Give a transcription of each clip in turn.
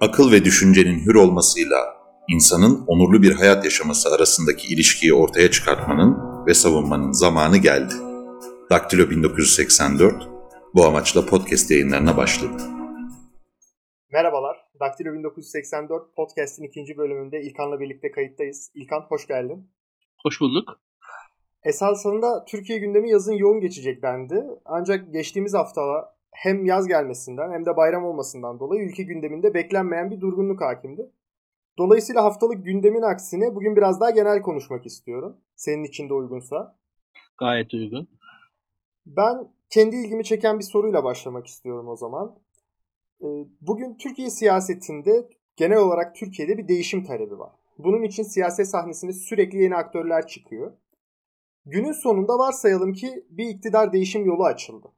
akıl ve düşüncenin hür olmasıyla insanın onurlu bir hayat yaşaması arasındaki ilişkiyi ortaya çıkartmanın ve savunmanın zamanı geldi. Daktilo 1984 bu amaçla podcast yayınlarına başladı. Merhabalar, Daktilo 1984 podcast'in ikinci bölümünde İlkan'la birlikte kayıttayız. İlkan hoş geldin. Hoş bulduk. Esasında Türkiye gündemi yazın yoğun geçecek dendi. Ancak geçtiğimiz hafta hem yaz gelmesinden hem de bayram olmasından dolayı ülke gündeminde beklenmeyen bir durgunluk hakimdi. Dolayısıyla haftalık gündemin aksine bugün biraz daha genel konuşmak istiyorum. Senin için de uygunsa. Gayet uygun. Ben kendi ilgimi çeken bir soruyla başlamak istiyorum o zaman. Ee, bugün Türkiye siyasetinde genel olarak Türkiye'de bir değişim talebi var. Bunun için siyaset sahnesinde sürekli yeni aktörler çıkıyor. Günün sonunda varsayalım ki bir iktidar değişim yolu açıldı.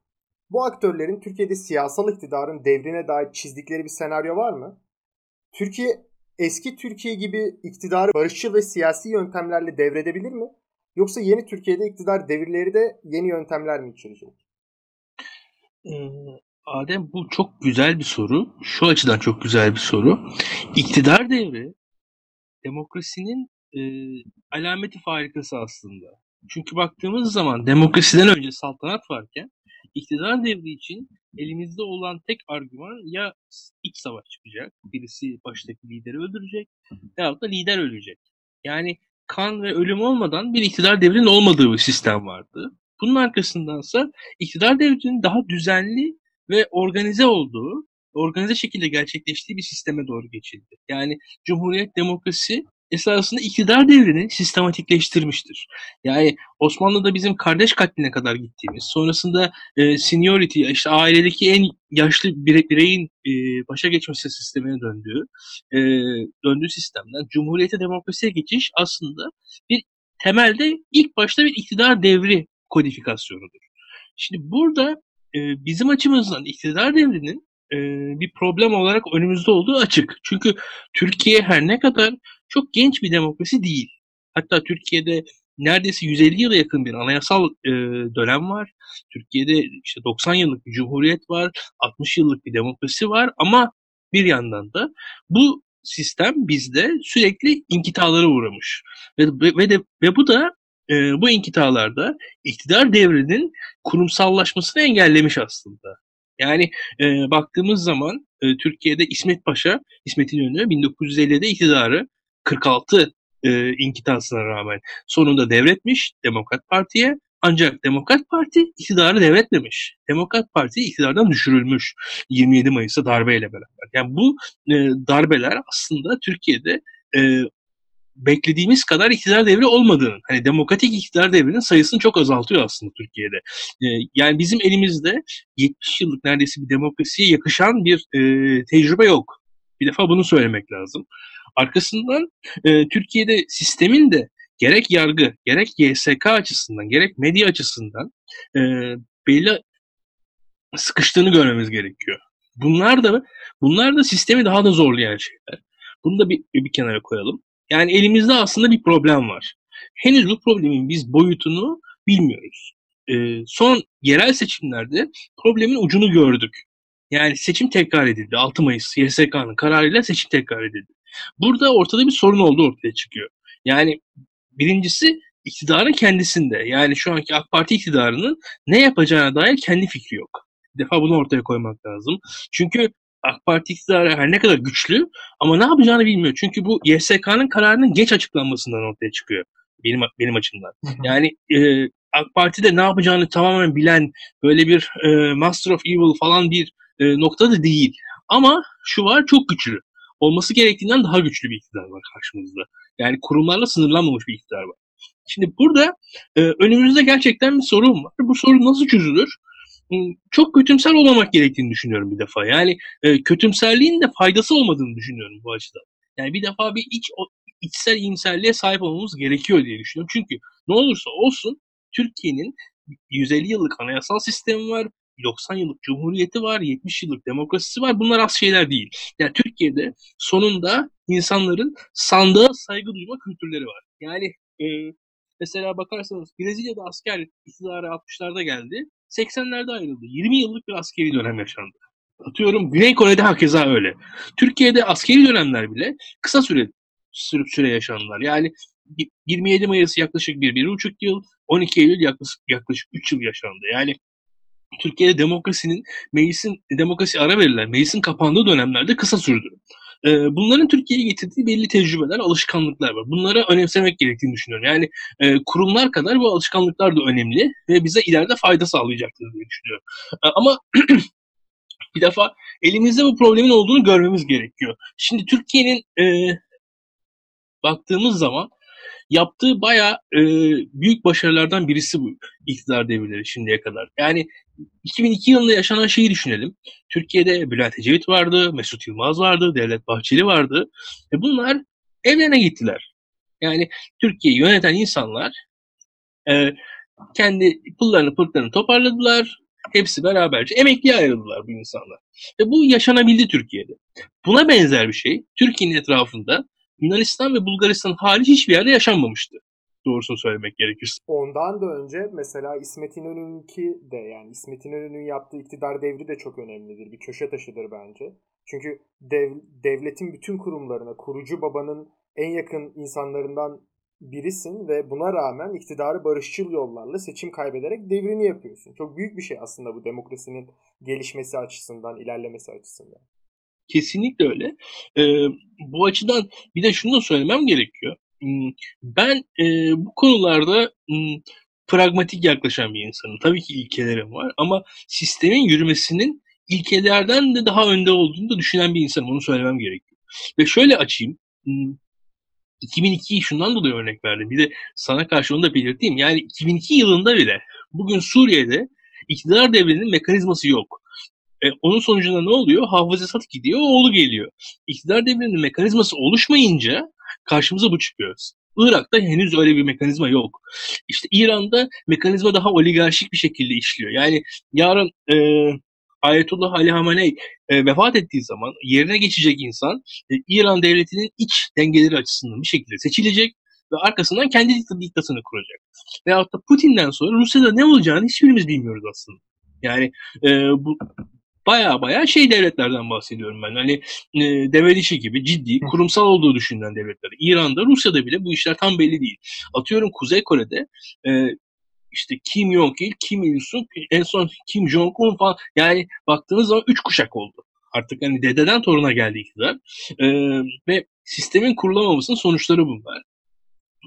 Bu aktörlerin Türkiye'de siyasal iktidarın devrine dair çizdikleri bir senaryo var mı? Türkiye eski Türkiye gibi iktidarı barışçıl ve siyasi yöntemlerle devredebilir mi? Yoksa yeni Türkiye'de iktidar devirleri de yeni yöntemler mi içerecek? Ee, Adem bu çok güzel bir soru. Şu açıdan çok güzel bir soru. İktidar devri demokrasinin e, alameti farikası aslında. Çünkü baktığımız zaman demokrasiden önce saltanat varken iktidar devri için elimizde olan tek argüman ya iç savaş çıkacak, birisi baştaki lideri öldürecek veyahut da lider ölecek. Yani kan ve ölüm olmadan bir iktidar devrinin olmadığı bir sistem vardı. Bunun arkasındansa iktidar devrinin daha düzenli ve organize olduğu, organize şekilde gerçekleştiği bir sisteme doğru geçildi. Yani Cumhuriyet demokrasi esasında iktidar devrini sistematikleştirmiştir. Yani Osmanlı'da bizim kardeş katline kadar gittiğimiz, sonrasında e, seniority, işte ailedeki en yaşlı bire, bireyin e, başa geçmesi sistemine döndüğü, e, döndüğü sistemden Cumhuriyete demokrasiye geçiş aslında bir temelde ilk başta bir iktidar devri kodifikasyonudur. Şimdi burada e, bizim açımızdan iktidar devrinin e, bir problem olarak önümüzde olduğu açık. Çünkü Türkiye her ne kadar çok genç bir demokrasi değil. Hatta Türkiye'de neredeyse 150 yıla yakın bir anayasal e, dönem var. Türkiye'de işte 90 yıllık bir cumhuriyet var, 60 yıllık bir demokrasi var ama bir yandan da bu sistem bizde sürekli inkitalara uğramış. Ve, ve, de, ve bu da e, bu inkitalarda iktidar devrinin kurumsallaşmasını engellemiş aslında. Yani e, baktığımız zaman e, Türkiye'de İsmet Paşa, İsmet İnönü 1950'de iktidarı 46 e, inkitasına rağmen sonunda devretmiş Demokrat Parti'ye. Ancak Demokrat Parti iktidarı devretmemiş. Demokrat Parti iktidardan düşürülmüş 27 Mayıs'ta darbeyle beraber. Yani bu e, darbeler aslında Türkiye'de e, beklediğimiz kadar iktidar devri olmadığını, hani demokratik iktidar devrinin sayısını çok azaltıyor aslında Türkiye'de. E, yani bizim elimizde 70 yıllık neredeyse bir demokrasiye yakışan bir e, tecrübe yok. Bir defa bunu söylemek lazım. Arkasından e, Türkiye'de sistemin de gerek yargı, gerek YSK açısından, gerek medya açısından e, belli sıkıştığını görmemiz gerekiyor. Bunlar da bunlar da sistemi daha da zorlayan şeyler. Bunu da bir, bir kenara koyalım. Yani elimizde aslında bir problem var. Henüz bu problemin biz boyutunu bilmiyoruz. E, son yerel seçimlerde problemin ucunu gördük. Yani seçim tekrar edildi. 6 Mayıs YSK'nın kararıyla seçim tekrar edildi. Burada ortada bir sorun olduğu ortaya çıkıyor. Yani birincisi iktidarın kendisinde. Yani şu anki AK Parti iktidarının ne yapacağına dair kendi fikri yok. Bir defa bunu ortaya koymak lazım. Çünkü AK Parti iktidarı her ne kadar güçlü ama ne yapacağını bilmiyor. Çünkü bu YSK'nın kararının geç açıklanmasından ortaya çıkıyor benim benim açımdan. Yani e, AK Parti'de ne yapacağını tamamen bilen böyle bir e, Master of Evil falan bir e, nokta da değil. Ama şu var çok güçlü. Olması gerektiğinden daha güçlü bir iktidar var karşımızda. Yani kurumlarla sınırlanmamış bir iktidar var. Şimdi burada e, önümüzde gerçekten bir sorun var. Bu sorun nasıl çözülür? Çok kötümser olmamak gerektiğini düşünüyorum bir defa. Yani e, kötümserliğin de faydası olmadığını düşünüyorum bu açıdan. Yani bir defa bir iç o, içsel iyimserliğe sahip olmamız gerekiyor diye düşünüyorum. Çünkü ne olursa olsun Türkiye'nin 150 yıllık anayasal sistemi var, 90 yıllık cumhuriyeti var, 70 yıllık demokrasisi var. Bunlar az şeyler değil. Yani Türkiye'de sonunda insanların sandığa saygı duyma kültürleri var. Yani e, mesela bakarsanız Brezilya'da asker iktidarı 60'larda geldi. 80'lerde ayrıldı. 20 yıllık bir askeri dönem yaşandı. Atıyorum Güney Kore'de hakeza öyle. Türkiye'de askeri dönemler bile kısa süre sürüp süre yaşandılar. Yani 27 Mayıs yaklaşık bir, bir buçuk yıl, 12 Eylül yaklaşık, yaklaşık 3 yıl yaşandı. Yani Türkiye'de demokrasinin, meclisin, demokrasi ara verilen, meclisin kapandığı dönemlerde kısa sürdü. Ee, bunların Türkiye'ye getirdiği belli tecrübeler, alışkanlıklar var. Bunlara önemsemek gerektiğini düşünüyorum. Yani e, kurumlar kadar bu alışkanlıklar da önemli ve bize ileride fayda sağlayacaktır diye düşünüyorum. E, ama bir defa elimizde bu problemin olduğunu görmemiz gerekiyor. Şimdi Türkiye'nin e, baktığımız zaman yaptığı baya e, büyük başarılardan birisi bu iktidar devirleri şimdiye kadar. Yani 2002 yılında yaşanan şeyi düşünelim. Türkiye'de Bülent Ecevit vardı, Mesut Yılmaz vardı, Devlet Bahçeli vardı. Ve bunlar evlerine gittiler. Yani Türkiye'yi yöneten insanlar e, kendi pullarını pırtlarını toparladılar. Hepsi beraberce emekliye ayrıldılar bu insanlar. Ve bu yaşanabildi Türkiye'de. Buna benzer bir şey Türkiye'nin etrafında Yunanistan ve Bulgaristan hariç hiçbir yerde yaşanmamıştı. Doğrusunu söylemek gerekirse. Ondan da önce mesela İsmet İnönü'nünki de yani İsmet İnönü'nün yaptığı iktidar devri de çok önemlidir. Bir köşe taşıdır bence. Çünkü dev, devletin bütün kurumlarına, kurucu babanın en yakın insanlarından birisin ve buna rağmen iktidarı barışçıl yollarla seçim kaybederek devrini yapıyorsun. Çok büyük bir şey aslında bu demokrasinin gelişmesi açısından, ilerlemesi açısından. Kesinlikle öyle. Ee, bu açıdan bir de şunu da söylemem gerekiyor. Hmm, ben e, bu konularda hmm, pragmatik yaklaşan bir insanım. Tabii ki ilkelerim var ama sistemin yürümesinin ilkelerden de daha önde olduğunu da düşünen bir insanım. Onu söylemem gerekiyor. Ve şöyle açayım. 2002'yi hmm, şundan dolayı örnek verdim. Bir de sana karşı onu da belirteyim. Yani 2002 yılında bile bugün Suriye'de iktidar devrinin mekanizması yok. E, onun sonucunda ne oluyor? Hafızasat gidiyor, oğlu geliyor. İktidar devrinin mekanizması oluşmayınca karşımıza bu çıkıyor. Irak'ta henüz öyle bir mekanizma yok. İşte İran'da mekanizma daha oligarşik bir şekilde işliyor. Yani yarın e, Ayetullah Ali Hamenei e, vefat ettiği zaman yerine geçecek insan e, İran devletinin iç dengeleri açısından bir şekilde seçilecek ve arkasından kendi diktasını kuracak. Veyahut da Putin'den sonra Rusya'da ne olacağını hiçbirimiz bilmiyoruz aslında. Yani e, bu baya baya şey devletlerden bahsediyorum ben. Hani e, devlet gibi ciddi, kurumsal olduğu düşünülen devletler. İran'da, Rusya'da bile bu işler tam belli değil. Atıyorum Kuzey Kore'de e, işte Kim Jong-il, Kim Il-sung, en son Kim Jong-un falan. Yani baktığınız zaman üç kuşak oldu. Artık hani dededen toruna geldi iktidar. E, ve sistemin kurulamamasının sonuçları bunlar.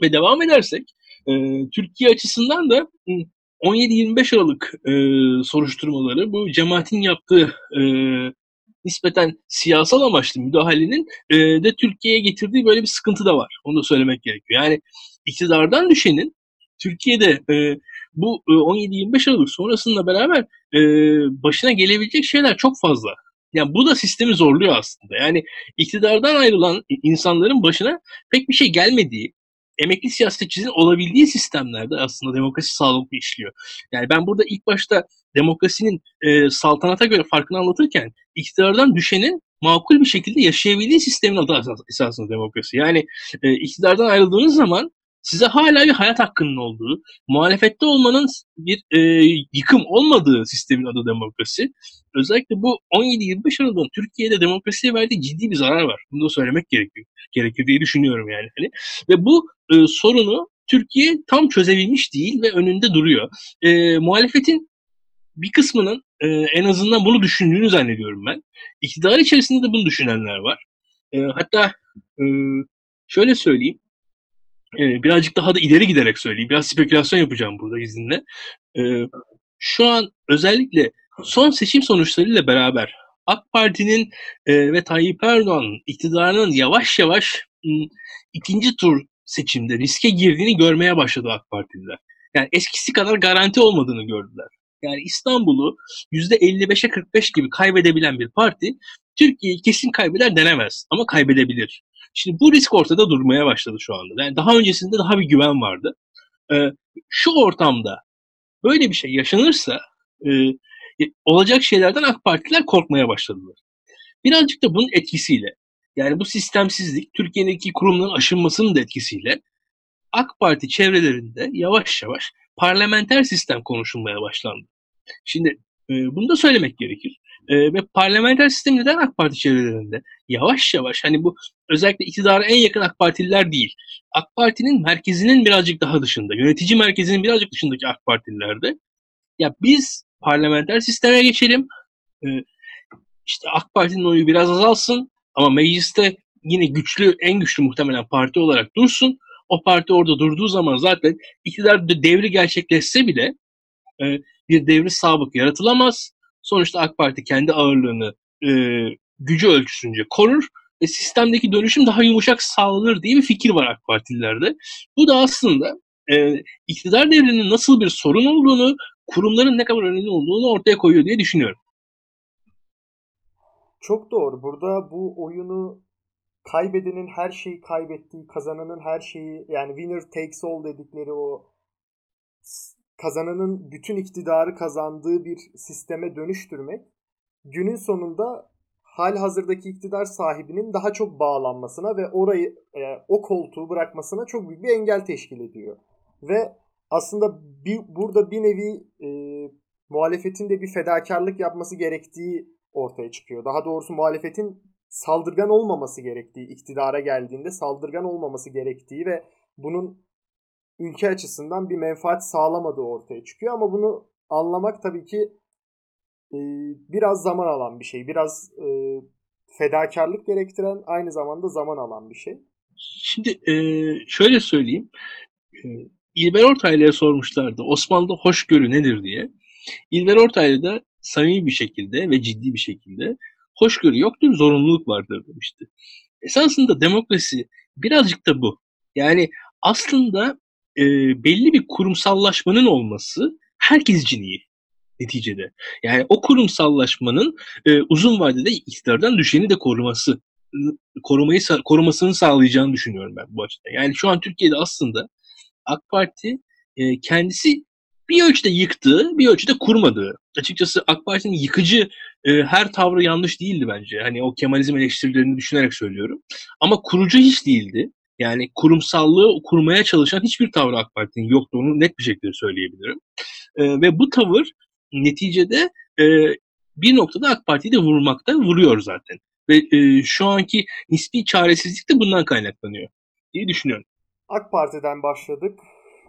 Ve devam edersek e, Türkiye açısından da 17-25 Aralık e, soruşturmaları bu cemaatin yaptığı e, nispeten siyasal amaçlı müdahalenin e, de Türkiye'ye getirdiği böyle bir sıkıntı da var. Onu da söylemek gerekiyor. Yani iktidardan düşenin Türkiye'de e, bu e, 17-25 Aralık sonrasında beraber e, başına gelebilecek şeyler çok fazla. Yani bu da sistemi zorluyor aslında. Yani iktidardan ayrılan insanların başına pek bir şey gelmediği, emekli siyasetçinin olabildiği sistemlerde aslında demokrasi sağlıklı işliyor. Yani ben burada ilk başta demokrasinin e, saltanata göre farkını anlatırken iktidardan düşenin makul bir şekilde yaşayabildiği sistemin adı esasında demokrasi. Yani e, iktidardan ayrıldığınız zaman size hala bir hayat hakkının olduğu, muhalefette olmanın bir e, yıkım olmadığı sistemin adı demokrasi. Özellikle bu 17-25 Aralık'ın Türkiye'de demokrasiye verdiği ciddi bir zarar var. Bunu da söylemek gerekiyor. Gerekir diye düşünüyorum yani. Hani. Ve bu e, sorunu Türkiye tam çözebilmiş değil ve önünde duruyor. E, muhalefetin bir kısmının e, en azından bunu düşündüğünü zannediyorum ben. İktidar içerisinde de bunu düşünenler var. E, hatta e, şöyle söyleyeyim e, birazcık daha da ileri giderek söyleyeyim. Biraz spekülasyon yapacağım burada izninle. E, şu an özellikle son seçim sonuçlarıyla beraber AK Parti'nin e, ve Tayyip Erdoğan'ın iktidarının yavaş yavaş ikinci tur seçimde riske girdiğini görmeye başladı AK Partililer. Yani eskisi kadar garanti olmadığını gördüler. Yani İstanbul'u %55'e 45 gibi kaybedebilen bir parti Türkiye'yi kesin kaybeder denemez ama kaybedebilir. Şimdi bu risk ortada durmaya başladı şu anda. Yani daha öncesinde daha bir güven vardı. Ee, şu ortamda böyle bir şey yaşanırsa e, e, olacak şeylerden AK Partiler korkmaya başladılar. Birazcık da bunun etkisiyle yani bu sistemsizlik Türkiye'deki kurumların aşınmasının da etkisiyle AK Parti çevrelerinde yavaş yavaş parlamenter sistem konuşulmaya başlandı. Şimdi e, bunu da söylemek gerekir. E, ve parlamenter sistem neden AK Parti çevrelerinde yavaş yavaş hani bu özellikle iktidara en yakın AK Partililer değil. AK Parti'nin merkezinin birazcık daha dışında, yönetici merkezinin birazcık dışındaki AK Partililerde ya biz parlamenter sisteme geçelim. E, işte AK Parti'nin oyu biraz azalsın ama mecliste yine güçlü, en güçlü muhtemelen parti olarak dursun. O parti orada durduğu zaman zaten iktidar devri gerçekleşse bile e, bir devri sabık yaratılamaz. Sonuçta AK Parti kendi ağırlığını e, gücü ölçüsünce korur ve sistemdeki dönüşüm daha yumuşak sağlanır diye bir fikir var AK Partililerde. Bu da aslında e, iktidar devrinin nasıl bir sorun olduğunu, kurumların ne kadar önemli olduğunu ortaya koyuyor diye düşünüyorum. Çok doğru. Burada bu oyunu kaybedenin her şeyi kaybettiği, kazananın her şeyi yani winner takes all dedikleri o kazananın bütün iktidarı kazandığı bir sisteme dönüştürmek günün sonunda hal hazırdaki iktidar sahibinin daha çok bağlanmasına ve orayı e, o koltuğu bırakmasına çok büyük bir engel teşkil ediyor. Ve aslında bir, burada bir nevi e, muhalefetin de bir fedakarlık yapması gerektiği ortaya çıkıyor. Daha doğrusu muhalefetin saldırgan olmaması gerektiği, iktidara geldiğinde saldırgan olmaması gerektiği ve bunun ülke açısından bir menfaat sağlamadığı ortaya çıkıyor. Ama bunu anlamak tabii ki e, biraz zaman alan bir şey. Biraz e, fedakarlık gerektiren aynı zamanda zaman alan bir şey. Şimdi e, şöyle söyleyeyim. E, İlber Ortaylı'ya sormuşlardı Osmanlı'da hoşgörü nedir diye. İlber Ortaylı da samimi bir şekilde ve ciddi bir şekilde hoşgörü yoktur, zorunluluk vardır demişti. Esasında demokrasi birazcık da bu. Yani aslında e, belli bir kurumsallaşmanın olması herkes için iyi neticede. Yani o kurumsallaşmanın e, uzun vadede iktidardan düşeni de koruması korumayı korumasını sağlayacağını düşünüyorum ben bu açıdan. Yani şu an Türkiye'de aslında AK Parti e, kendisi bir ölçüde yıktığı, bir ölçüde kurmadığı. Açıkçası AK Parti'nin yıkıcı e, her tavrı yanlış değildi bence. Hani o Kemalizm eleştirilerini düşünerek söylüyorum. Ama kurucu hiç değildi. Yani kurumsallığı kurmaya çalışan hiçbir tavrı AK Parti'nin yoktu. Onu net bir şekilde söyleyebilirim. E, ve bu tavır neticede e, bir noktada AK Parti'yi de vurmakta vuruyor zaten. Ve e, şu anki nispi çaresizlik de bundan kaynaklanıyor diye düşünüyorum. AK Parti'den başladık.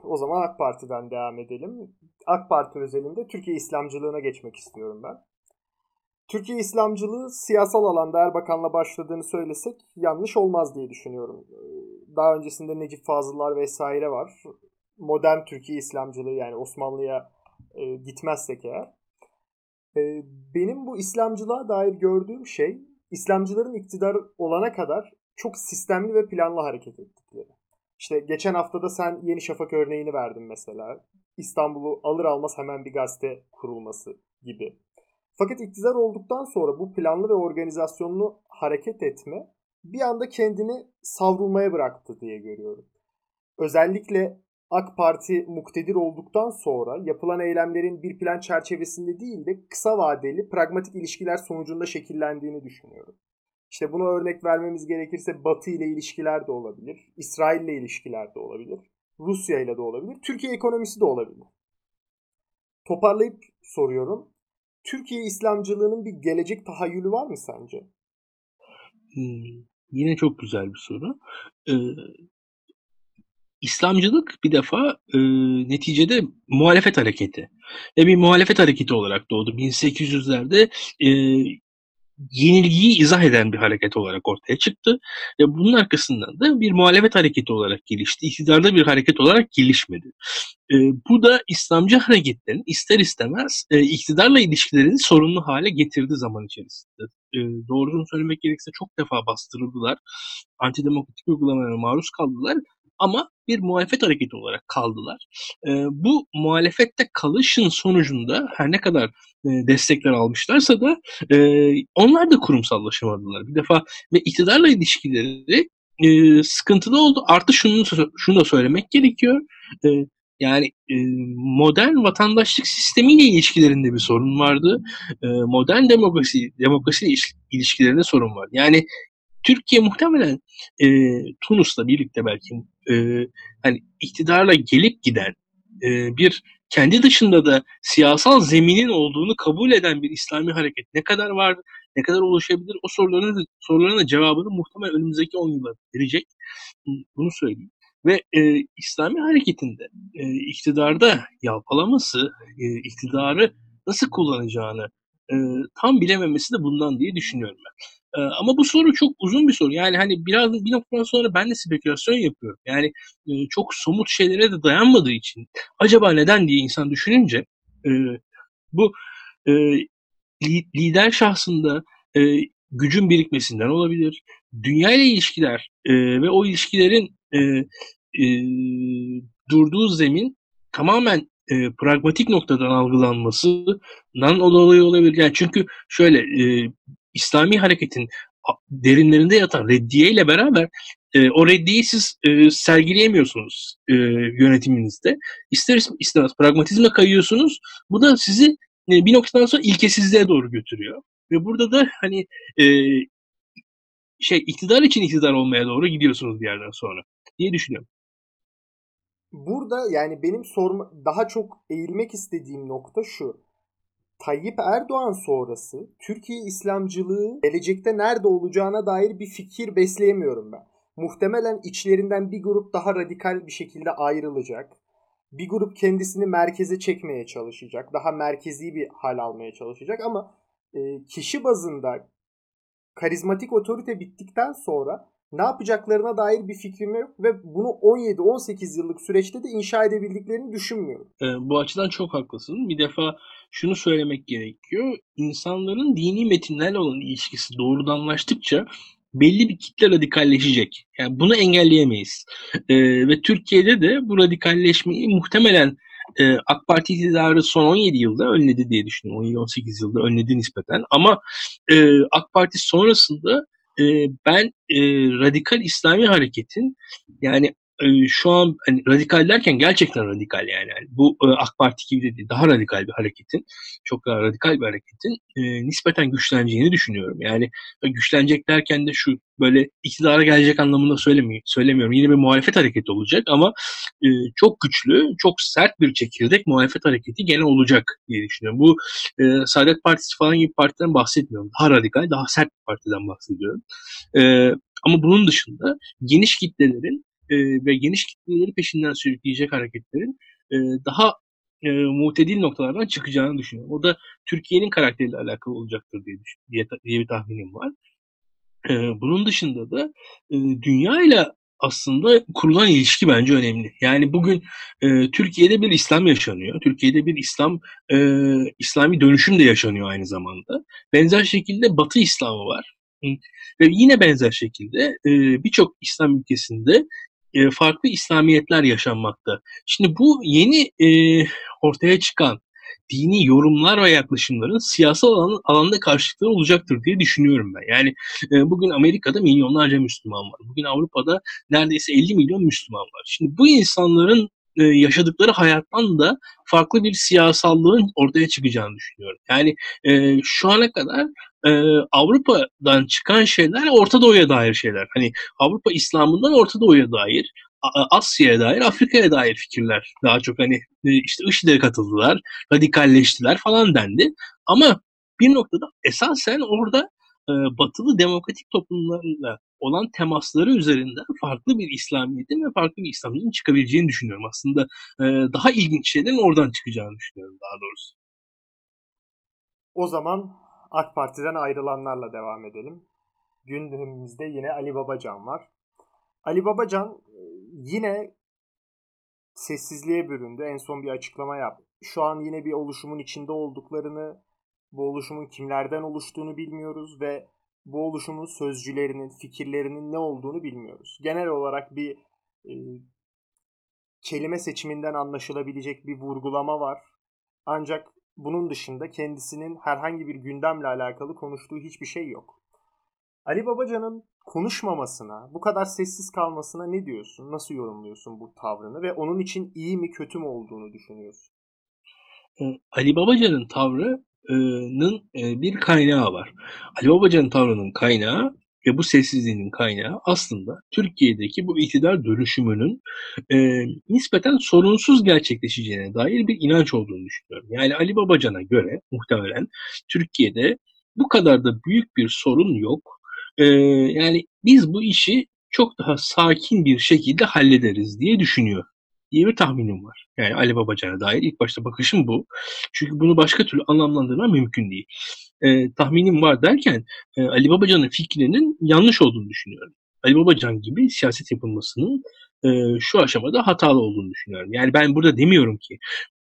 O zaman AK Parti'den devam edelim. AK Parti özelinde Türkiye İslamcılığına geçmek istiyorum ben. Türkiye İslamcılığı siyasal alanda Erbakan'la başladığını söylesek yanlış olmaz diye düşünüyorum. Daha öncesinde Necip Fazıllar vesaire var. Modern Türkiye İslamcılığı yani Osmanlı'ya e, gitmezsek eğer. E, benim bu İslamcılığa dair gördüğüm şey İslamcıların iktidar olana kadar çok sistemli ve planlı hareket ettikleri. İşte geçen haftada sen Yeni Şafak örneğini verdin mesela. İstanbul'u alır almaz hemen bir gazete kurulması gibi. Fakat iktidar olduktan sonra bu planlı ve organizasyonlu hareket etme bir anda kendini savrulmaya bıraktı diye görüyorum. Özellikle AK Parti muktedir olduktan sonra yapılan eylemlerin bir plan çerçevesinde değil de kısa vadeli pragmatik ilişkiler sonucunda şekillendiğini düşünüyorum. İşte buna örnek vermemiz gerekirse Batı ile ilişkiler de olabilir, İsrail ile ilişkiler de olabilir, Rusya ile de olabilir, Türkiye ekonomisi de olabilir. Toparlayıp soruyorum. Türkiye İslamcılığının bir gelecek tahayyülü var mı sence? Hmm, yine çok güzel bir soru. Ee, İslamcılık bir defa e, neticede muhalefet hareketi. Ve bir muhalefet hareketi olarak doğdu. 1800'lerde e, yenilgiyi izah eden bir hareket olarak ortaya çıktı. Ve bunun arkasından da bir muhalefet hareketi olarak gelişti. İktidarda bir hareket olarak gelişmedi. E, bu da İslamcı hareketlerin ister istemez e, iktidarla ilişkilerini sorunlu hale getirdi zaman içerisinde. E, doğrusunu söylemek gerekirse çok defa bastırıldılar. Antidemokratik uygulamalara maruz kaldılar ama bir muhalefet hareketi olarak kaldılar. E, bu muhalefette kalışın sonucunda her ne kadar e, destekler almışlarsa da e, onlar da kurumsallaşamadılar. Bir defa ve iktidarla ilişkileri e, sıkıntılı oldu. Artı şunu, şunu da söylemek gerekiyor. E, yani e, modern vatandaşlık sistemiyle ilişkilerinde bir sorun vardı. E, modern demokrasi demokrasi ilişkilerinde sorun var. Yani Türkiye muhtemelen e, Tunus'la birlikte belki e, hani iktidarla gelip giden e, bir kendi dışında da siyasal zeminin olduğunu kabul eden bir İslami hareket ne kadar var, ne kadar ulaşabilir o soruların soruların da cevabını muhtemelen önümüzdeki 10 yılda verecek. Bunu söyleyeyim. Ve e, İslami hareketinde e, iktidarda yalpalaması, e, iktidarı nasıl kullanacağını e, tam bilememesi de bundan diye düşünüyorum ben. E, ama bu soru çok uzun bir soru. Yani hani biraz bir noktadan sonra ben de spekülasyon yapıyorum. Yani e, çok somut şeylere de dayanmadığı için acaba neden diye insan düşününce e, bu e, lider şahsında e, gücün birikmesinden olabilir. Dünya ile ilişkiler e, ve o ilişkilerin e, e, durduğu zemin tamamen e, pragmatik noktadan algılanmasından dolayı olabilir. Yani çünkü şöyle e, İslami hareketin derinlerinde yatan reddiye ile beraber e, o reddiyeyi siz e, sergileyemiyorsunuz e, yönetiminizde. İster istemez pragmatizme kayıyorsunuz. Bu da sizi e, bir noktadan sonra ilkesizliğe doğru götürüyor. Ve burada da hani e, şey iktidar için iktidar olmaya doğru gidiyorsunuz bir yerden sonra diye düşünüyorum. Burada yani benim sorma daha çok eğilmek istediğim nokta şu. Tayyip Erdoğan sonrası Türkiye İslamcılığı gelecekte nerede olacağına dair bir fikir besleyemiyorum ben. Muhtemelen içlerinden bir grup daha radikal bir şekilde ayrılacak. Bir grup kendisini merkeze çekmeye çalışacak. Daha merkezi bir hal almaya çalışacak ama e, kişi bazında karizmatik otorite bittikten sonra ne yapacaklarına dair bir fikrim yok ve bunu 17-18 yıllık süreçte de inşa edebildiklerini düşünmüyorum. E, bu açıdan çok haklısın. Bir defa şunu söylemek gerekiyor. İnsanların dini metinlerle olan ilişkisi doğrudanlaştıkça belli bir kitle radikalleşecek. Yani bunu engelleyemeyiz. E, ve Türkiye'de de bu radikalleşmeyi muhtemelen e, AK Parti iktidarı son 17 yılda önledi diye düşünüyorum. 17-18 yılda önledi nispeten. Ama e, AK Parti sonrasında ben e, radikal İslami hareketin yani şu an hani radikal derken gerçekten radikal yani. yani bu e, AK Parti gibi de değil, daha radikal bir hareketin, çok daha radikal bir hareketin e, nispeten güçleneceğini düşünüyorum. Yani güçlenecek derken de şu böyle iktidara gelecek anlamında söylemiyorum. söylemiyorum. Yine bir muhalefet hareketi olacak ama e, çok güçlü, çok sert bir çekirdek muhalefet hareketi gene olacak diye düşünüyorum. Bu e, Saadet Partisi falan gibi partiden bahsetmiyorum. Daha radikal, daha sert bir partiden bahsediyorum. E, ama bunun dışında geniş kitlelerin e, ve geniş kitleleri peşinden sürükleyecek hareketlerin e, daha e, mutedil noktalardan çıkacağını düşünüyorum. O da Türkiye'nin karakteriyle alakalı olacaktır diye, diye, diye bir tahminim var. E, bunun dışında da e, dünya ile aslında kurulan ilişki bence önemli. Yani bugün e, Türkiye'de bir İslam yaşanıyor. Türkiye'de bir İslam e, İslami dönüşüm de yaşanıyor aynı zamanda. Benzer şekilde Batı İslamı var. Ve yine benzer şekilde e, birçok İslam ülkesinde e, farklı İslamiyetler yaşanmakta. Şimdi bu yeni e, ortaya çıkan dini yorumlar ve yaklaşımların siyasal alan, alanda karşılıkları olacaktır diye düşünüyorum ben. Yani e, bugün Amerika'da milyonlarca Müslüman var. Bugün Avrupa'da neredeyse 50 milyon Müslüman var. Şimdi bu insanların e, yaşadıkları hayattan da farklı bir siyasallığın ortaya çıkacağını düşünüyorum. Yani e, şu ana kadar e, Avrupa'dan çıkan şeyler Orta Doğu'ya dair şeyler. Hani Avrupa İslam'ından Orta Doğu'ya dair, Asya'ya dair, Afrika'ya dair fikirler. Daha çok hani e, işte IŞİD'e katıldılar, radikalleştiler falan dendi. Ama bir noktada esasen orada e, batılı demokratik toplumlarla olan temasları üzerinden farklı bir İslamiyet'in ve farklı bir İslamiyet'in çıkabileceğini düşünüyorum. Aslında e, daha ilginç şeylerin oradan çıkacağını düşünüyorum daha doğrusu. O zaman AK Parti'den ayrılanlarla devam edelim. Gündemimizde yine Ali Babacan var. Ali Babacan e, yine sessizliğe büründü. En son bir açıklama yaptı. Şu an yine bir oluşumun içinde olduklarını, bu oluşumun kimlerden oluştuğunu bilmiyoruz ve bu oluşumun sözcülerinin, fikirlerinin ne olduğunu bilmiyoruz. Genel olarak bir e, kelime seçiminden anlaşılabilecek bir vurgulama var. Ancak bunun dışında kendisinin herhangi bir gündemle alakalı konuştuğu hiçbir şey yok. Ali Babacan'ın konuşmamasına, bu kadar sessiz kalmasına ne diyorsun? Nasıl yorumluyorsun bu tavrını ve onun için iyi mi kötü mü olduğunu düşünüyorsun? Ee, Ali Babacan'ın tavrının e, bir kaynağı var. Ali Babacan'ın tavrının kaynağı ve bu sessizliğinin kaynağı aslında Türkiye'deki bu iktidar dönüşümünün e, nispeten sorunsuz gerçekleşeceğine dair bir inanç olduğunu düşünüyorum. Yani Ali Babacan'a göre muhtemelen Türkiye'de bu kadar da büyük bir sorun yok. E, yani biz bu işi çok daha sakin bir şekilde hallederiz diye düşünüyor diye bir tahminim var. Yani Ali Babacan'a dair ilk başta bakışım bu. Çünkü bunu başka türlü anlamlandırma mümkün değil. E, tahminim var derken e, Ali Babacan'ın fikrinin yanlış olduğunu düşünüyorum. Ali Babacan gibi siyaset yapılmasının e, şu aşamada hatalı olduğunu düşünüyorum. Yani ben burada demiyorum ki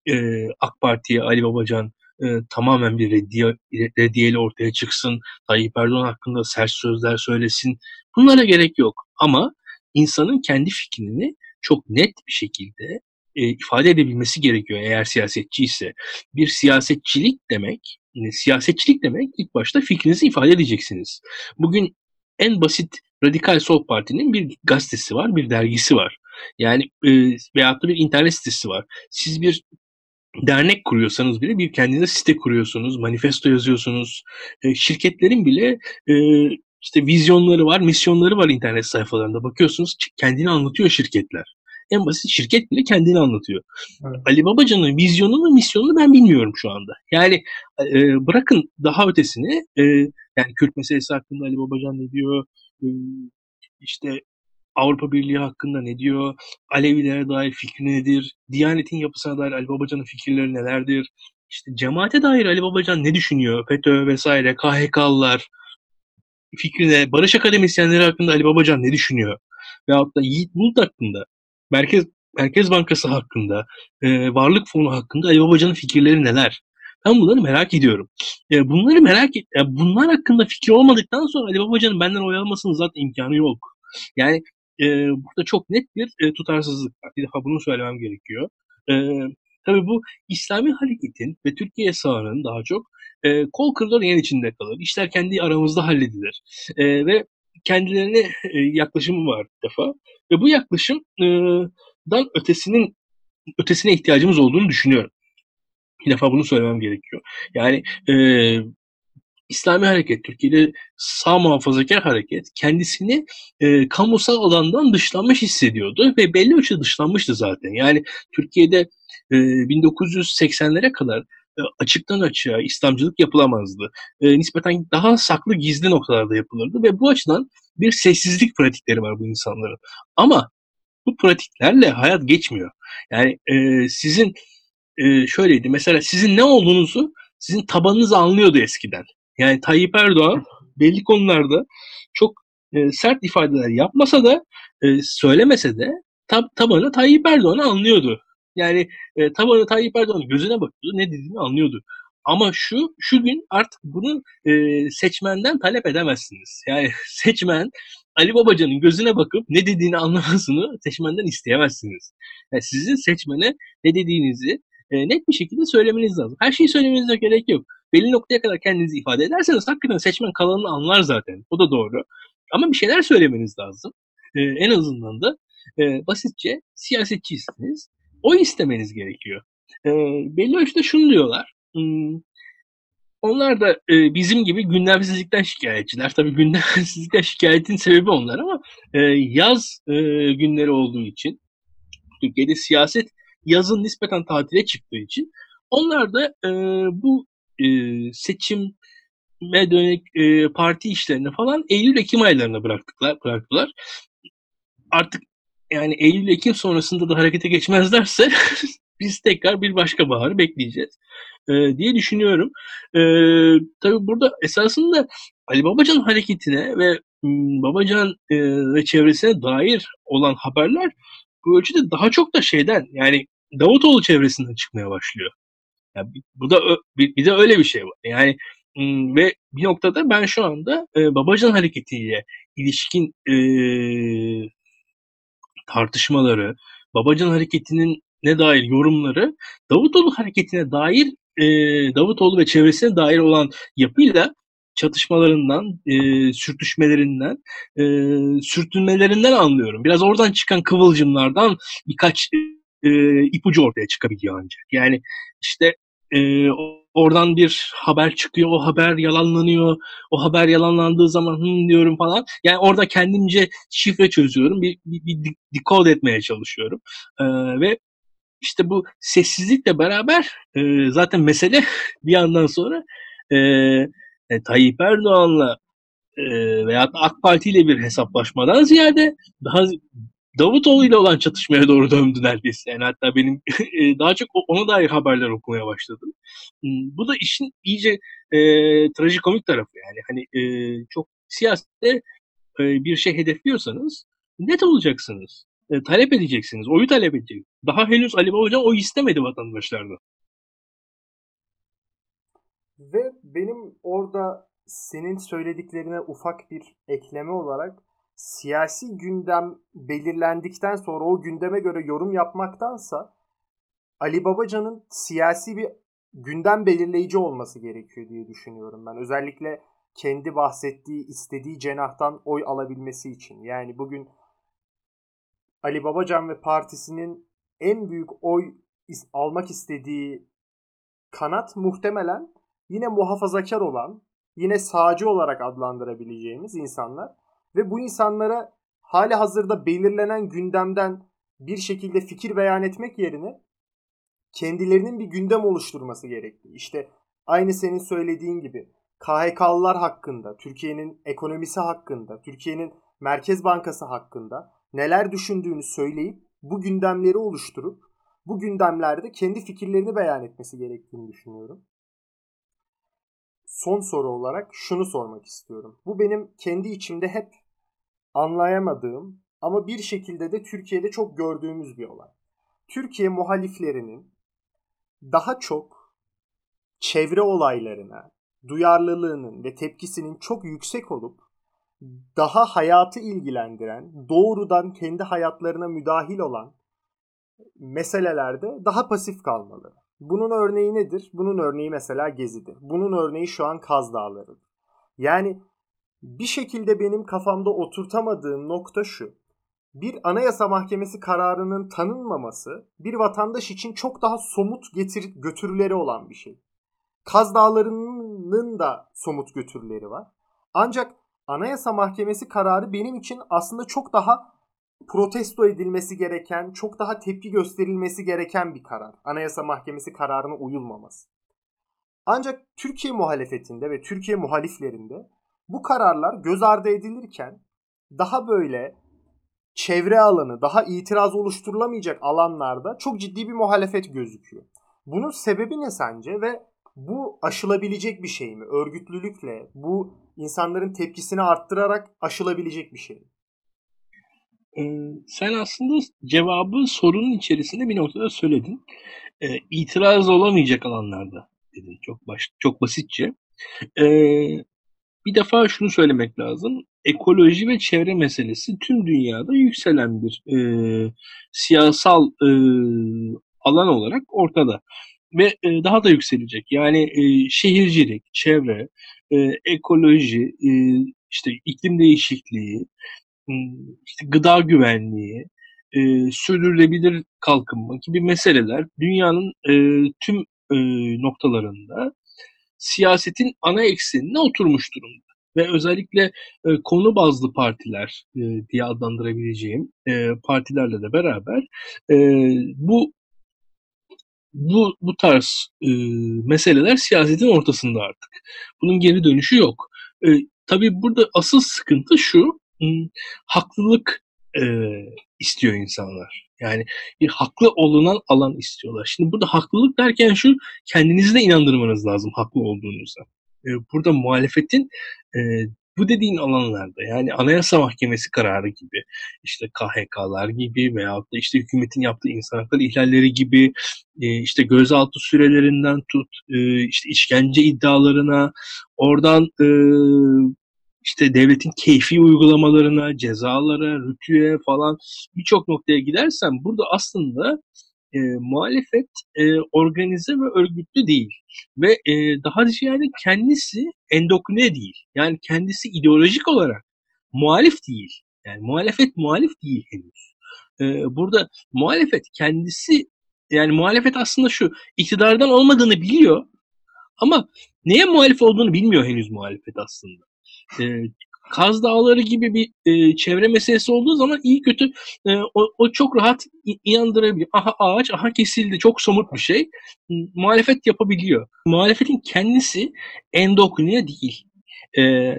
e, AK Parti'ye Ali Babacan e, tamamen bir reddiye, reddiyeli ortaya çıksın, Tayyip Erdoğan hakkında sert sözler söylesin. Bunlara gerek yok. Ama insanın kendi fikrini çok net bir şekilde e, ifade edebilmesi gerekiyor eğer siyasetçi ise. Bir siyasetçilik demek, e, siyasetçilik demek ilk başta fikrinizi ifade edeceksiniz. Bugün en basit Radikal Sol Parti'nin bir gazetesi var, bir dergisi var. Yani e, veyahut da bir internet sitesi var. Siz bir dernek kuruyorsanız bile bir kendinize site kuruyorsunuz, manifesto yazıyorsunuz. E, şirketlerin bile e, işte vizyonları var, misyonları var internet sayfalarında. Bakıyorsunuz kendini anlatıyor şirketler. En basit şirket bile kendini anlatıyor. Evet. Ali Babacan'ın vizyonunu, misyonunu ben bilmiyorum şu anda. Yani e, bırakın daha ötesini, e, yani Kürt meselesi hakkında Ali Babacan ne diyor, e, işte Avrupa Birliği hakkında ne diyor, Alevilere dair fikri nedir, Diyanet'in yapısına dair Ali Babacan'ın fikirleri nelerdir, işte cemaate dair Ali Babacan ne düşünüyor, FETÖ vesaire, KHK'lılar, fikrine, Barış Akademisyenleri hakkında Ali Babacan ne düşünüyor? Veyahut da Yiğit Bulut hakkında, Merkez Merkez Bankası hakkında, e, Varlık Fonu hakkında Ali Babacan'ın fikirleri neler? Ben bunları merak ediyorum. E, bunları merak et, e, bunlar hakkında fikir olmadıktan sonra Ali Babacan'ın benden oy almasının zaten imkanı yok. Yani e, burada çok net bir e, tutarsızlık var. Bir defa bunu söylemem gerekiyor. E, tabii bu İslami hareketin ve Türkiye sağının daha çok e, kol kırılır yen içinde kalır. İşler kendi aramızda halledilir. E, ve kendilerine e, yaklaşımı var bir defa. Ve bu yaklaşımdan ötesinin ötesine ihtiyacımız olduğunu düşünüyorum. Bir defa bunu söylemem gerekiyor. Yani e, İslami hareket, Türkiye'de sağ muhafazakar hareket kendisini e, kamusal alandan dışlanmış hissediyordu ve belli ölçüde dışlanmıştı zaten. Yani Türkiye'de e, 1980'lere kadar e, açıktan açığa İslamcılık yapılamazdı. E, nispeten daha saklı gizli noktalarda yapılırdı ve bu açıdan bir sessizlik pratikleri var bu insanların. Ama bu pratiklerle hayat geçmiyor. Yani e, sizin e, şöyleydi mesela sizin ne olduğunuzu sizin tabanınız anlıyordu eskiden. Yani Tayyip Erdoğan belli konularda çok e, sert ifadeler yapmasa da e, söylemese de tab tabanı Tayyip Erdoğan'ı anlıyordu. Yani e, tabanı Tayyip Erdoğan'ın gözüne bakıyordu, ne dediğini anlıyordu. Ama şu şu gün artık bunu e, seçmenden talep edemezsiniz. Yani seçmen Ali Babacan'ın gözüne bakıp ne dediğini anlamasını seçmenden isteyemezsiniz. Yani sizin seçmene ne dediğinizi e, net bir şekilde söylemeniz lazım. Her şeyi söylemenize gerek yok. Belli noktaya kadar kendinizi ifade ederseniz hakikaten seçmen kalanını anlar zaten. O da doğru. Ama bir şeyler söylemeniz lazım. E, en azından da e, basitçe siyasetçiyseniz o istemeniz gerekiyor. E, belli ölçüde şunu diyorlar. Hmm, onlar da e, bizim gibi gündemsizlikten şikayetçiler. Tabii gündemsizlikten şikayetin sebebi onlar ama e, yaz e, günleri olduğu için Türkiye'de siyaset yazın nispeten tatile çıktığı için onlar da e, bu e, seçime dönük e, parti işlerini falan Eylül-Ekim aylarına bıraktılar, bıraktılar. Artık yani Eylül-Ekim sonrasında da harekete geçmezlerse biz tekrar bir başka baharı bekleyeceğiz e, diye düşünüyorum. E, tabii burada esasında Ali Babacan hareketine ve Babacan e, ve çevresine dair olan haberler bu ölçüde daha çok da şeyden yani Davutoğlu çevresinden çıkmaya başlıyor. Yani bu da bir, bir de öyle bir şey var. Yani ve bir noktada ben şu anda e, Babacan hareketiyle ilişkin e, tartışmaları, Babacan hareketinin ne dair yorumları Davutoğlu hareketine dair e, Davutoğlu ve çevresine dair olan yapıyla çatışmalarından, e, sürtüşmelerinden, e, sürtünmelerinden anlıyorum. Biraz oradan çıkan kıvılcımlardan birkaç e, ipucu ortaya çıkabiliyor ancak. Yani işte e, oradan bir haber çıkıyor, o haber yalanlanıyor, o haber yalanlandığı zaman hım diyorum falan. Yani orada kendimce şifre çözüyorum, bir, bir, bir decode etmeye çalışıyorum. Ee, ve işte bu sessizlikle beraber e, zaten mesele bir yandan sonra e, e, Tayyip Erdoğan'la e, veya AK Parti ile bir hesaplaşmadan ziyade daha Davutoğlu ile olan çatışmaya doğru döndü neredeyse. Yani hatta benim e, daha çok ona dair haberler okumaya başladım. Hmm, bu da işin iyice e, trajikomik tarafı yani. Hani e, çok siyasette e, bir şey hedefliyorsanız net olacaksınız. E, talep edeceksiniz. Oyu talep edeceksiniz. Daha henüz Ali Babacan oy istemedi vatandaşlardan. Ve benim orada senin söylediklerine ufak bir ekleme olarak siyasi gündem belirlendikten sonra o gündeme göre yorum yapmaktansa Ali Babacan'ın siyasi bir gündem belirleyici olması gerekiyor diye düşünüyorum ben. Özellikle kendi bahsettiği, istediği cenahtan oy alabilmesi için. Yani bugün Ali Babacan ve partisinin en büyük oy almak istediği kanat muhtemelen yine muhafazakar olan, yine sağcı olarak adlandırabileceğimiz insanlar ve bu insanlara hali hazırda belirlenen gündemden bir şekilde fikir beyan etmek yerine kendilerinin bir gündem oluşturması gerekli. İşte aynı senin söylediğin gibi KHK'lılar hakkında, Türkiye'nin ekonomisi hakkında, Türkiye'nin Merkez Bankası hakkında neler düşündüğünü söyleyip bu gündemleri oluşturup bu gündemlerde kendi fikirlerini beyan etmesi gerektiğini düşünüyorum. Son soru olarak şunu sormak istiyorum. Bu benim kendi içimde hep anlayamadığım ama bir şekilde de Türkiye'de çok gördüğümüz bir olay. Türkiye muhaliflerinin daha çok çevre olaylarına duyarlılığının ve tepkisinin çok yüksek olup daha hayatı ilgilendiren, doğrudan kendi hayatlarına müdahil olan meselelerde daha pasif kalmalı. Bunun örneği nedir? Bunun örneği mesela Gezi'dir. Bunun örneği şu an Kaz Dağları'dır. Yani bir şekilde benim kafamda oturtamadığım nokta şu. Bir anayasa mahkemesi kararının tanınmaması bir vatandaş için çok daha somut getir götürüleri olan bir şey. Kaz Dağları'nın da somut götürüleri var. Ancak anayasa mahkemesi kararı benim için aslında çok daha protesto edilmesi gereken, çok daha tepki gösterilmesi gereken bir karar. Anayasa Mahkemesi kararına uyulmaması. Ancak Türkiye muhalefetinde ve Türkiye muhaliflerinde bu kararlar göz ardı edilirken daha böyle çevre alanı, daha itiraz oluşturulamayacak alanlarda çok ciddi bir muhalefet gözüküyor. Bunun sebebi ne sence ve bu aşılabilecek bir şey mi? Örgütlülükle bu insanların tepkisini arttırarak aşılabilecek bir şey mi? Ee, sen aslında cevabı sorunun içerisinde bir noktada söyledin. Ee, itiraz olamayacak alanlarda dedin çok baş, çok basitçe. Ee, bir defa şunu söylemek lazım. Ekoloji ve çevre meselesi tüm dünyada yükselen bir e, siyasal e, alan olarak ortada ve e, daha da yükselecek. Yani e, şehircilik, çevre, e, ekoloji, e, işte iklim değişikliği, işte gıda güvenliği, e, sürdürülebilir kalkınma gibi meseleler dünyanın e, tüm e, noktalarında siyasetin ana eksenine oturmuş durumda. Ve özellikle e, konu bazlı partiler e, diye adlandırabileceğim e, partilerle de beraber e, bu bu bu tarz e, meseleler siyasetin ortasında artık. Bunun geri dönüşü yok. E, tabii burada asıl sıkıntı şu, haklılık e, istiyor insanlar. Yani bir haklı olunan alan istiyorlar. Şimdi burada haklılık derken şu kendinizi de inandırmanız lazım haklı olduğunuza. E, burada muhalefetin e, bu dediğin alanlarda yani Anayasa Mahkemesi kararı gibi işte KHK'lar gibi veyahut da işte hükümetin yaptığı insan hakları ihlalleri gibi e, işte gözaltı sürelerinden tut e, işte işkence iddialarına oradan e, işte devletin keyfi uygulamalarına, cezalara, rütüye falan birçok noktaya gidersem burada aslında e, muhalefet e, organize ve örgütlü değil. Ve e, daha ziyade kendisi endokrine değil. Yani kendisi ideolojik olarak muhalif değil. Yani muhalefet muhalif değil henüz. E, burada muhalefet kendisi yani muhalefet aslında şu iktidardan olmadığını biliyor Ama neye muhalif olduğunu bilmiyor henüz muhalefet aslında. E, Kaz Dağları gibi bir e, çevre meselesi olduğu zaman iyi kötü e, o, o çok rahat inandırabiliyor. Aha ağaç, aha kesildi. Çok somut bir şey. Muhalefet yapabiliyor. Muhalefetin kendisi endokrine değil. E,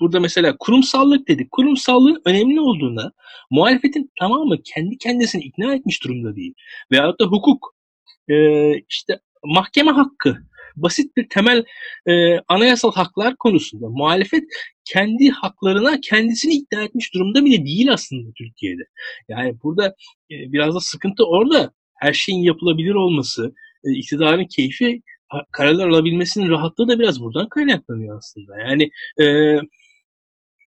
burada mesela kurumsallık dedik. Kurumsallığın önemli olduğuna muhalefetin tamamı kendi kendisini ikna etmiş durumda değil. Veyahut da hukuk. E, işte mahkeme hakkı basit bir temel e, anayasal haklar konusunda muhalefet kendi haklarına kendisini ikna etmiş durumda bile değil aslında Türkiye'de. Yani burada e, biraz da sıkıntı orada. Her şeyin yapılabilir olması, e, iktidarın keyfi kararlar alabilmesinin rahatlığı da biraz buradan kaynaklanıyor aslında. Yani e,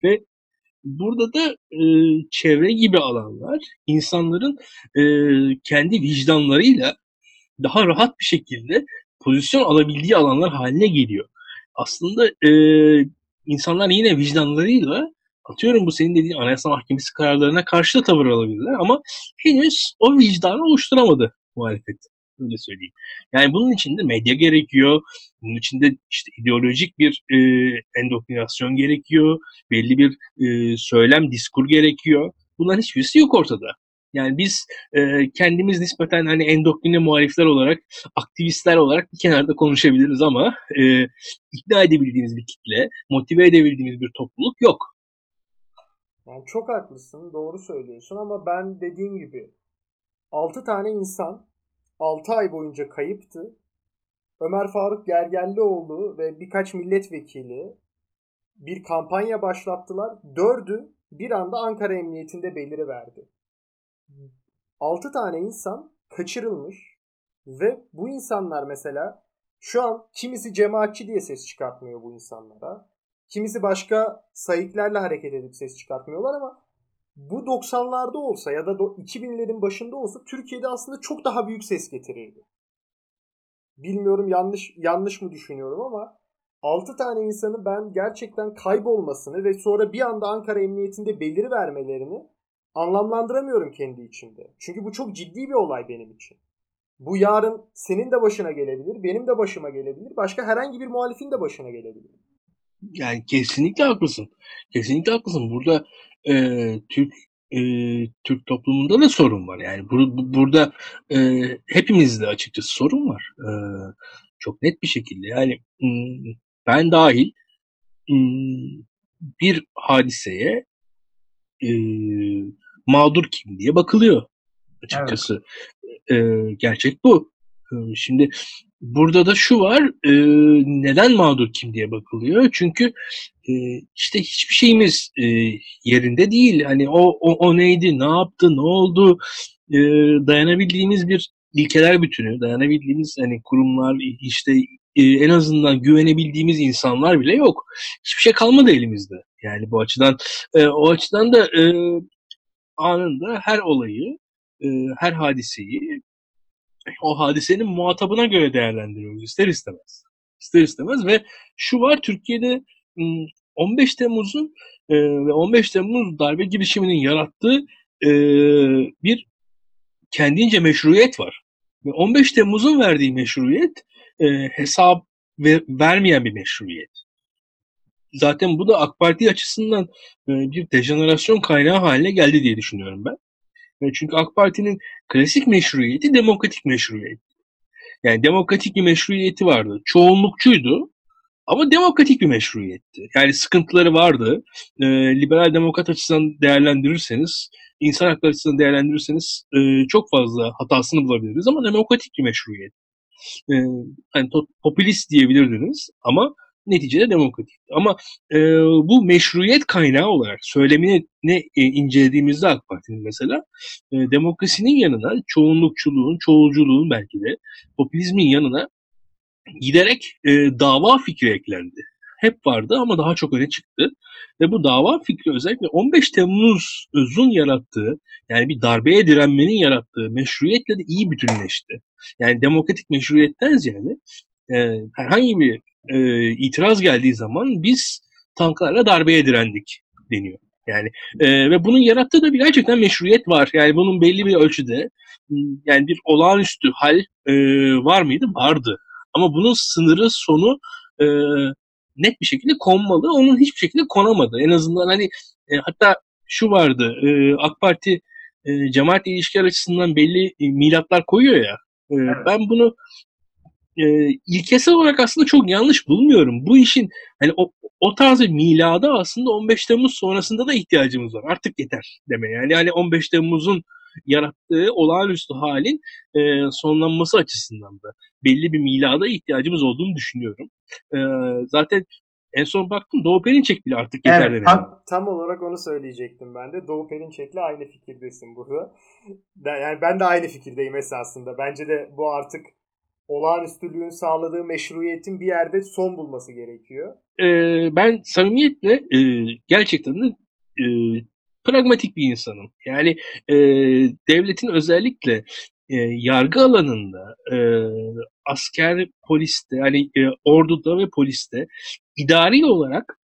ve burada da e, çevre gibi alanlar insanların e, kendi vicdanlarıyla daha rahat bir şekilde pozisyon alabildiği alanlar haline geliyor. Aslında e, insanlar yine vicdanlarıyla atıyorum bu senin dediğin anayasa mahkemesi kararlarına karşı da tavır alabilirler ama henüz o vicdanı oluşturamadı muhalefet. Öyle söyleyeyim. Yani bunun için de medya gerekiyor. Bunun için de işte ideolojik bir e, endokrinasyon gerekiyor. Belli bir e, söylem, diskur gerekiyor. Bunların hiçbirisi yok ortada. Yani biz e, kendimiz nispeten hani endokrine muhalifler olarak, aktivistler olarak bir kenarda konuşabiliriz ama e, ikna edebildiğimiz bir kitle, motive edebildiğimiz bir topluluk yok. Yani çok haklısın, doğru söylüyorsun ama ben dediğim gibi 6 tane insan 6 ay boyunca kayıptı. Ömer Faruk Gergerlioğlu ve birkaç milletvekili bir kampanya başlattılar. Dördü bir anda Ankara Emniyetinde beliri verdi. 6 tane insan kaçırılmış ve bu insanlar mesela şu an kimisi cemaatçi diye ses çıkartmıyor bu insanlara. Kimisi başka sayıklarla hareket edip ses çıkartmıyorlar ama bu 90'larda olsa ya da 2000'lerin başında olsa Türkiye'de aslında çok daha büyük ses getirirdi. Bilmiyorum yanlış yanlış mı düşünüyorum ama 6 tane insanı ben gerçekten kaybolmasını ve sonra bir anda Ankara Emniyetinde beliri vermelerini anlamlandıramıyorum kendi içimde. Çünkü bu çok ciddi bir olay benim için. Bu yarın senin de başına gelebilir, benim de başıma gelebilir, başka herhangi bir muhalifin de başına gelebilir. Yani kesinlikle haklısın. Kesinlikle haklısın. Burada e, Türk e, Türk toplumunda da sorun var. Yani bur- burada e, hepimizde açıkçası sorun var. E, çok net bir şekilde. Yani ben dahil bir hadiseye e, mağdur kim diye bakılıyor açıkçası. Evet. E, gerçek bu. E, şimdi burada da şu var e, neden mağdur kim diye bakılıyor çünkü e, işte hiçbir şeyimiz e, yerinde değil hani o, o o neydi ne yaptı ne oldu e, dayanabildiğimiz bir ilkeler bütünü dayanabildiğimiz hani kurumlar işte e, en azından güvenebildiğimiz insanlar bile yok hiçbir şey kalmadı elimizde yani bu açıdan e, o açıdan da e, anında her olayı, e, her hadiseyi o hadisenin muhatabına göre değerlendiriyoruz ister istemez. İster istemez ve şu var Türkiye'de 15 Temmuz'un e, ve 15 Temmuz darbe girişiminin yarattığı e, bir kendince meşruiyet var. Ve 15 Temmuz'un verdiği meşruiyet e, hesap ve vermeyen bir meşruiyet zaten bu da AK Parti açısından e, bir dejenerasyon kaynağı haline geldi diye düşünüyorum ben. E, çünkü AK Parti'nin klasik meşruiyeti demokratik meşruiyet. Yani demokratik bir meşruiyeti vardı. Çoğunlukçuydu ama demokratik bir meşruiyetti. Yani sıkıntıları vardı. E, liberal demokrat açısından değerlendirirseniz, insan hakları açısından değerlendirirseniz çok fazla hatasını bulabiliriz ama demokratik bir meşruiyet. E, yani popülist diyebilirdiniz ama neticede demokratik. Ama e, bu meşruiyet kaynağı olarak söylemini ne e, incelediğimizde AK Parti'nin mesela e, demokrasinin yanına çoğunlukçuluğun, çoğulculuğun belki de popülizmin yanına giderek e, dava fikri eklendi. Hep vardı ama daha çok öne çıktı. Ve bu dava fikri özellikle 15 Temmuz'un yarattığı yani bir darbeye direnmenin yarattığı meşruiyetle de iyi bütünleşti. Yani demokratik meşruiyetten ziyade e, herhangi bir e, itiraz geldiği zaman biz tanklarla darbeye direndik deniyor. Yani e, ve bunun yarattığı da bir gerçekten meşruiyet var. Yani bunun belli bir ölçüde yani bir olağanüstü hal e, var mıydı? Vardı. Ama bunun sınırı sonu e, net bir şekilde konmalı. Onun hiçbir şekilde konamadı. En azından hani e, hatta şu vardı e, AK Parti e, cemaat ilişkiler açısından belli e, milatlar koyuyor ya. E. Ben bunu e, ilkesel olarak aslında çok yanlış bulmuyorum. Bu işin hani o, o tarz bir milada aslında 15 Temmuz sonrasında da ihtiyacımız var. Artık yeter deme. Yani hani 15 Temmuz'un yarattığı olağanüstü halin e, sonlanması açısından da belli bir milada ihtiyacımız olduğunu düşünüyorum. E, zaten en son baktım Doğu Perinçek bile artık yeter evet, tam, tam olarak onu söyleyecektim ben de. Doğu Perinçek'le aynı fikirdesin burada. Yani ben de aynı fikirdeyim esasında. Bence de bu artık olağanüstülüğün sağladığı meşruiyetin bir yerde son bulması gerekiyor. Ee, ben samimiyetle e, gerçekten de e, pragmatik bir insanım. Yani e, devletin özellikle e, yargı alanında, e, asker, poliste, yani e, orduda ve poliste idari olarak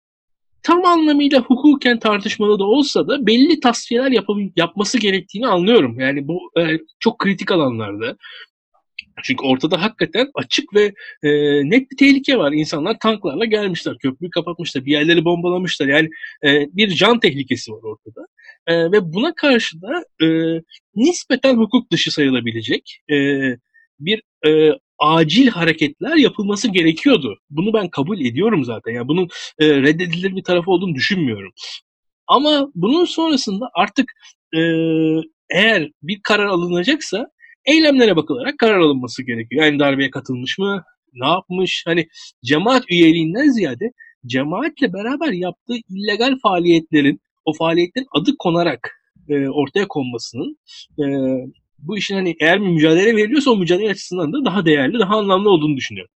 tam anlamıyla hukuken tartışmalı da olsa da belli tasfiyeler yap yapması gerektiğini anlıyorum. Yani bu e, çok kritik alanlarda. Çünkü ortada hakikaten açık ve e, net bir tehlike var. İnsanlar tanklarla gelmişler, köprüyü kapatmışlar, bir yerleri bombalamışlar. Yani e, bir can tehlikesi var ortada. E, ve buna karşı da e, nispeten hukuk dışı sayılabilecek e, bir e, acil hareketler yapılması gerekiyordu. Bunu ben kabul ediyorum zaten. Yani bunun e, reddedilir bir tarafı olduğunu düşünmüyorum. Ama bunun sonrasında artık e, eğer bir karar alınacaksa eylemlere bakılarak karar alınması gerekiyor. Yani darbeye katılmış mı? Ne yapmış? Hani cemaat üyeliğinden ziyade cemaatle beraber yaptığı illegal faaliyetlerin o faaliyetlerin adı konarak e, ortaya konmasının e, bu işin hani eğer bir mücadele veriliyorsa o mücadele açısından da daha değerli, daha anlamlı olduğunu düşünüyorum.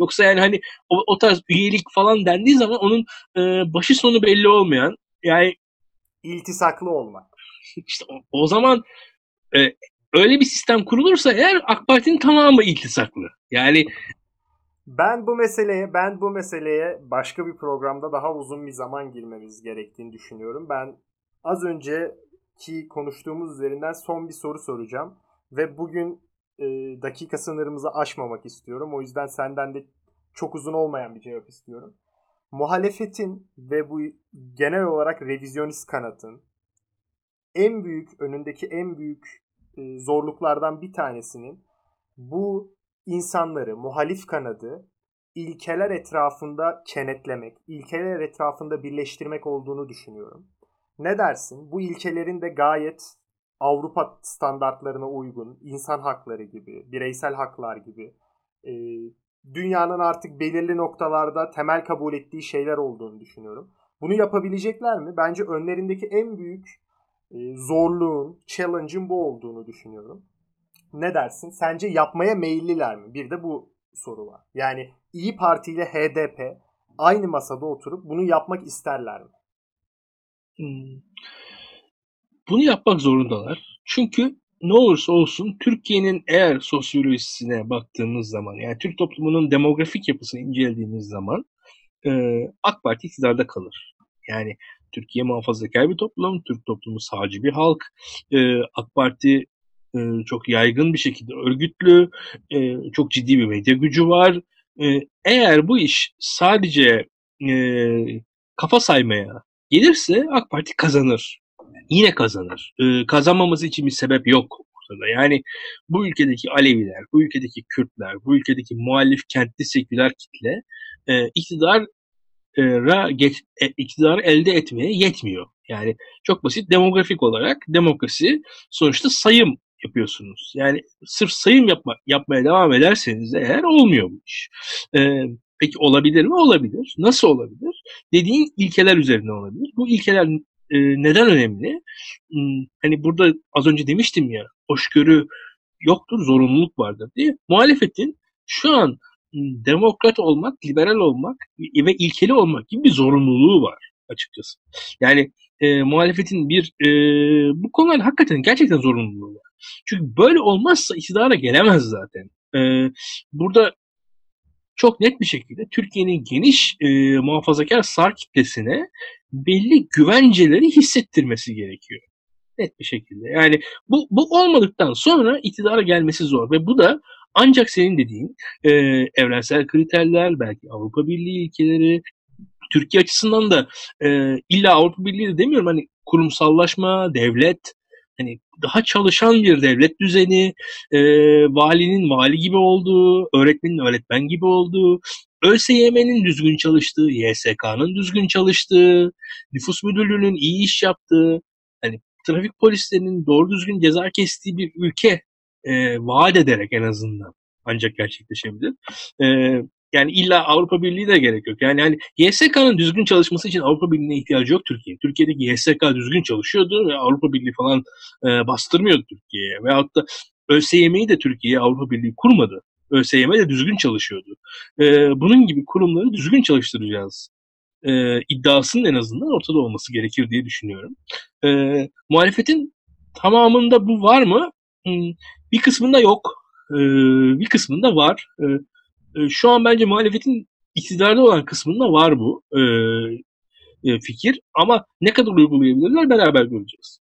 Yoksa yani hani o, o tarz üyelik falan dendiği zaman onun e, başı sonu belli olmayan yani iltisaklı olmak. İşte o, o zaman e, öyle bir sistem kurulursa eğer AK Parti'nin tamamı iltisaklı. Yani ben bu meseleye ben bu meseleye başka bir programda daha uzun bir zaman girmemiz gerektiğini düşünüyorum. Ben az önceki konuştuğumuz üzerinden son bir soru soracağım ve bugün e, dakika sınırımızı aşmamak istiyorum. O yüzden senden de çok uzun olmayan bir cevap istiyorum. Muhalefetin ve bu genel olarak revizyonist kanatın en büyük önündeki en büyük e, zorluklardan bir tanesinin bu insanları, muhalif kanadı ilkeler etrafında kenetlemek, ilkeler etrafında birleştirmek olduğunu düşünüyorum. Ne dersin? Bu ilkelerin de gayet Avrupa standartlarına uygun, insan hakları gibi, bireysel haklar gibi, e, dünyanın artık belirli noktalarda temel kabul ettiği şeyler olduğunu düşünüyorum. Bunu yapabilecekler mi? Bence önlerindeki en büyük zorluğun, challenge'ın bu olduğunu düşünüyorum. Ne dersin? Sence yapmaya meyilliler mi? Bir de bu soru var. Yani İyi Parti ile HDP aynı masada oturup bunu yapmak isterler mi? Hmm. Bunu yapmak zorundalar. Çünkü ne olursa olsun Türkiye'nin eğer sosyolojisine baktığımız zaman yani Türk toplumunun demografik yapısını incelediğimiz zaman e, AK Parti iktidarda kalır. Yani Türkiye muhafazakar bir toplum, Türk toplumu sağcı bir halk. E, AK Parti e, çok yaygın bir şekilde örgütlü, e, çok ciddi bir medya gücü var. E, eğer bu iş sadece e, kafa saymaya gelirse AK Parti kazanır. Yine kazanır. E, kazanmaması için bir sebep yok ortada. Yani bu ülkedeki Aleviler, bu ülkedeki Kürtler, bu ülkedeki muhalif kentli seküler kitle e, iktidar ra geç, e, iktidarı elde etmeye yetmiyor. Yani çok basit demografik olarak demokrasi sonuçta sayım yapıyorsunuz. Yani sırf sayım yapma, yapmaya devam ederseniz eğer olmuyor bu iş. Ee, peki olabilir mi? Olabilir. Nasıl olabilir? Dediğin ilkeler üzerine olabilir. Bu ilkeler e, neden önemli? Hmm, hani burada az önce demiştim ya hoşgörü yoktur, zorunluluk vardır diye. Muhalefetin şu an demokrat olmak, liberal olmak ve ilkeli olmak gibi bir zorunluluğu var açıkçası. Yani e, muhalefetin bir e, bu konularda hakikaten gerçekten zorunluluğu var. Çünkü böyle olmazsa iktidara gelemez zaten. E, burada çok net bir şekilde Türkiye'nin geniş e, muhafazakar sağ kitlesine belli güvenceleri hissettirmesi gerekiyor. Net bir şekilde. Yani bu, bu olmadıktan sonra iktidara gelmesi zor ve bu da Ancak senin dediğin e, evrensel kriterler, belki Avrupa Birliği ilkeleri, Türkiye açısından da e, illa Avrupa Birliği de demiyorum hani kurumsallaşma, devlet, hani daha çalışan bir devlet düzeni, e, valinin vali gibi olduğu, öğretmenin öğretmen gibi olduğu, ÖSYM'nin düzgün çalıştığı, YSK'nın düzgün çalıştığı, nüfus müdürlüğünün iyi iş yaptığı, hani trafik polislerinin doğru düzgün ceza kestiği bir ülke e, vaat ederek en azından ancak gerçekleşebilir. E, yani illa Avrupa Birliği de gerek yok. Yani hani YSK'nın düzgün çalışması için Avrupa Birliği'ne ihtiyacı yok Türkiye. Türkiye'deki YSK düzgün çalışıyordu ve Avrupa Birliği falan e, bastırmıyordu Türkiye'ye. Veyahut da ÖSYM'yi de Türkiye Avrupa Birliği kurmadı. ÖSYM de düzgün çalışıyordu. E, bunun gibi kurumları düzgün çalıştıracağız e, iddiasının en azından ortada olması gerekir diye düşünüyorum. E, muhalefetin tamamında bu var mı? Bir kısmında yok. E, bir kısmında var. E, e, şu an bence muhalefetin iktidarda olan kısmında var bu e, e, fikir. Ama ne kadar uygulayabilirler beraber göreceğiz.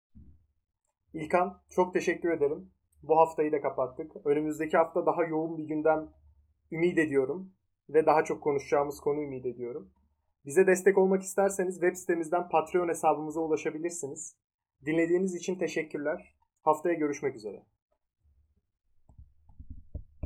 İlkan çok teşekkür ederim. Bu haftayı da kapattık. Önümüzdeki hafta daha yoğun bir gündem ümit ediyorum. Ve daha çok konuşacağımız konu ümit ediyorum. Bize destek olmak isterseniz web sitemizden Patreon hesabımıza ulaşabilirsiniz. Dinlediğiniz için teşekkürler. Haftaya görüşmek üzere.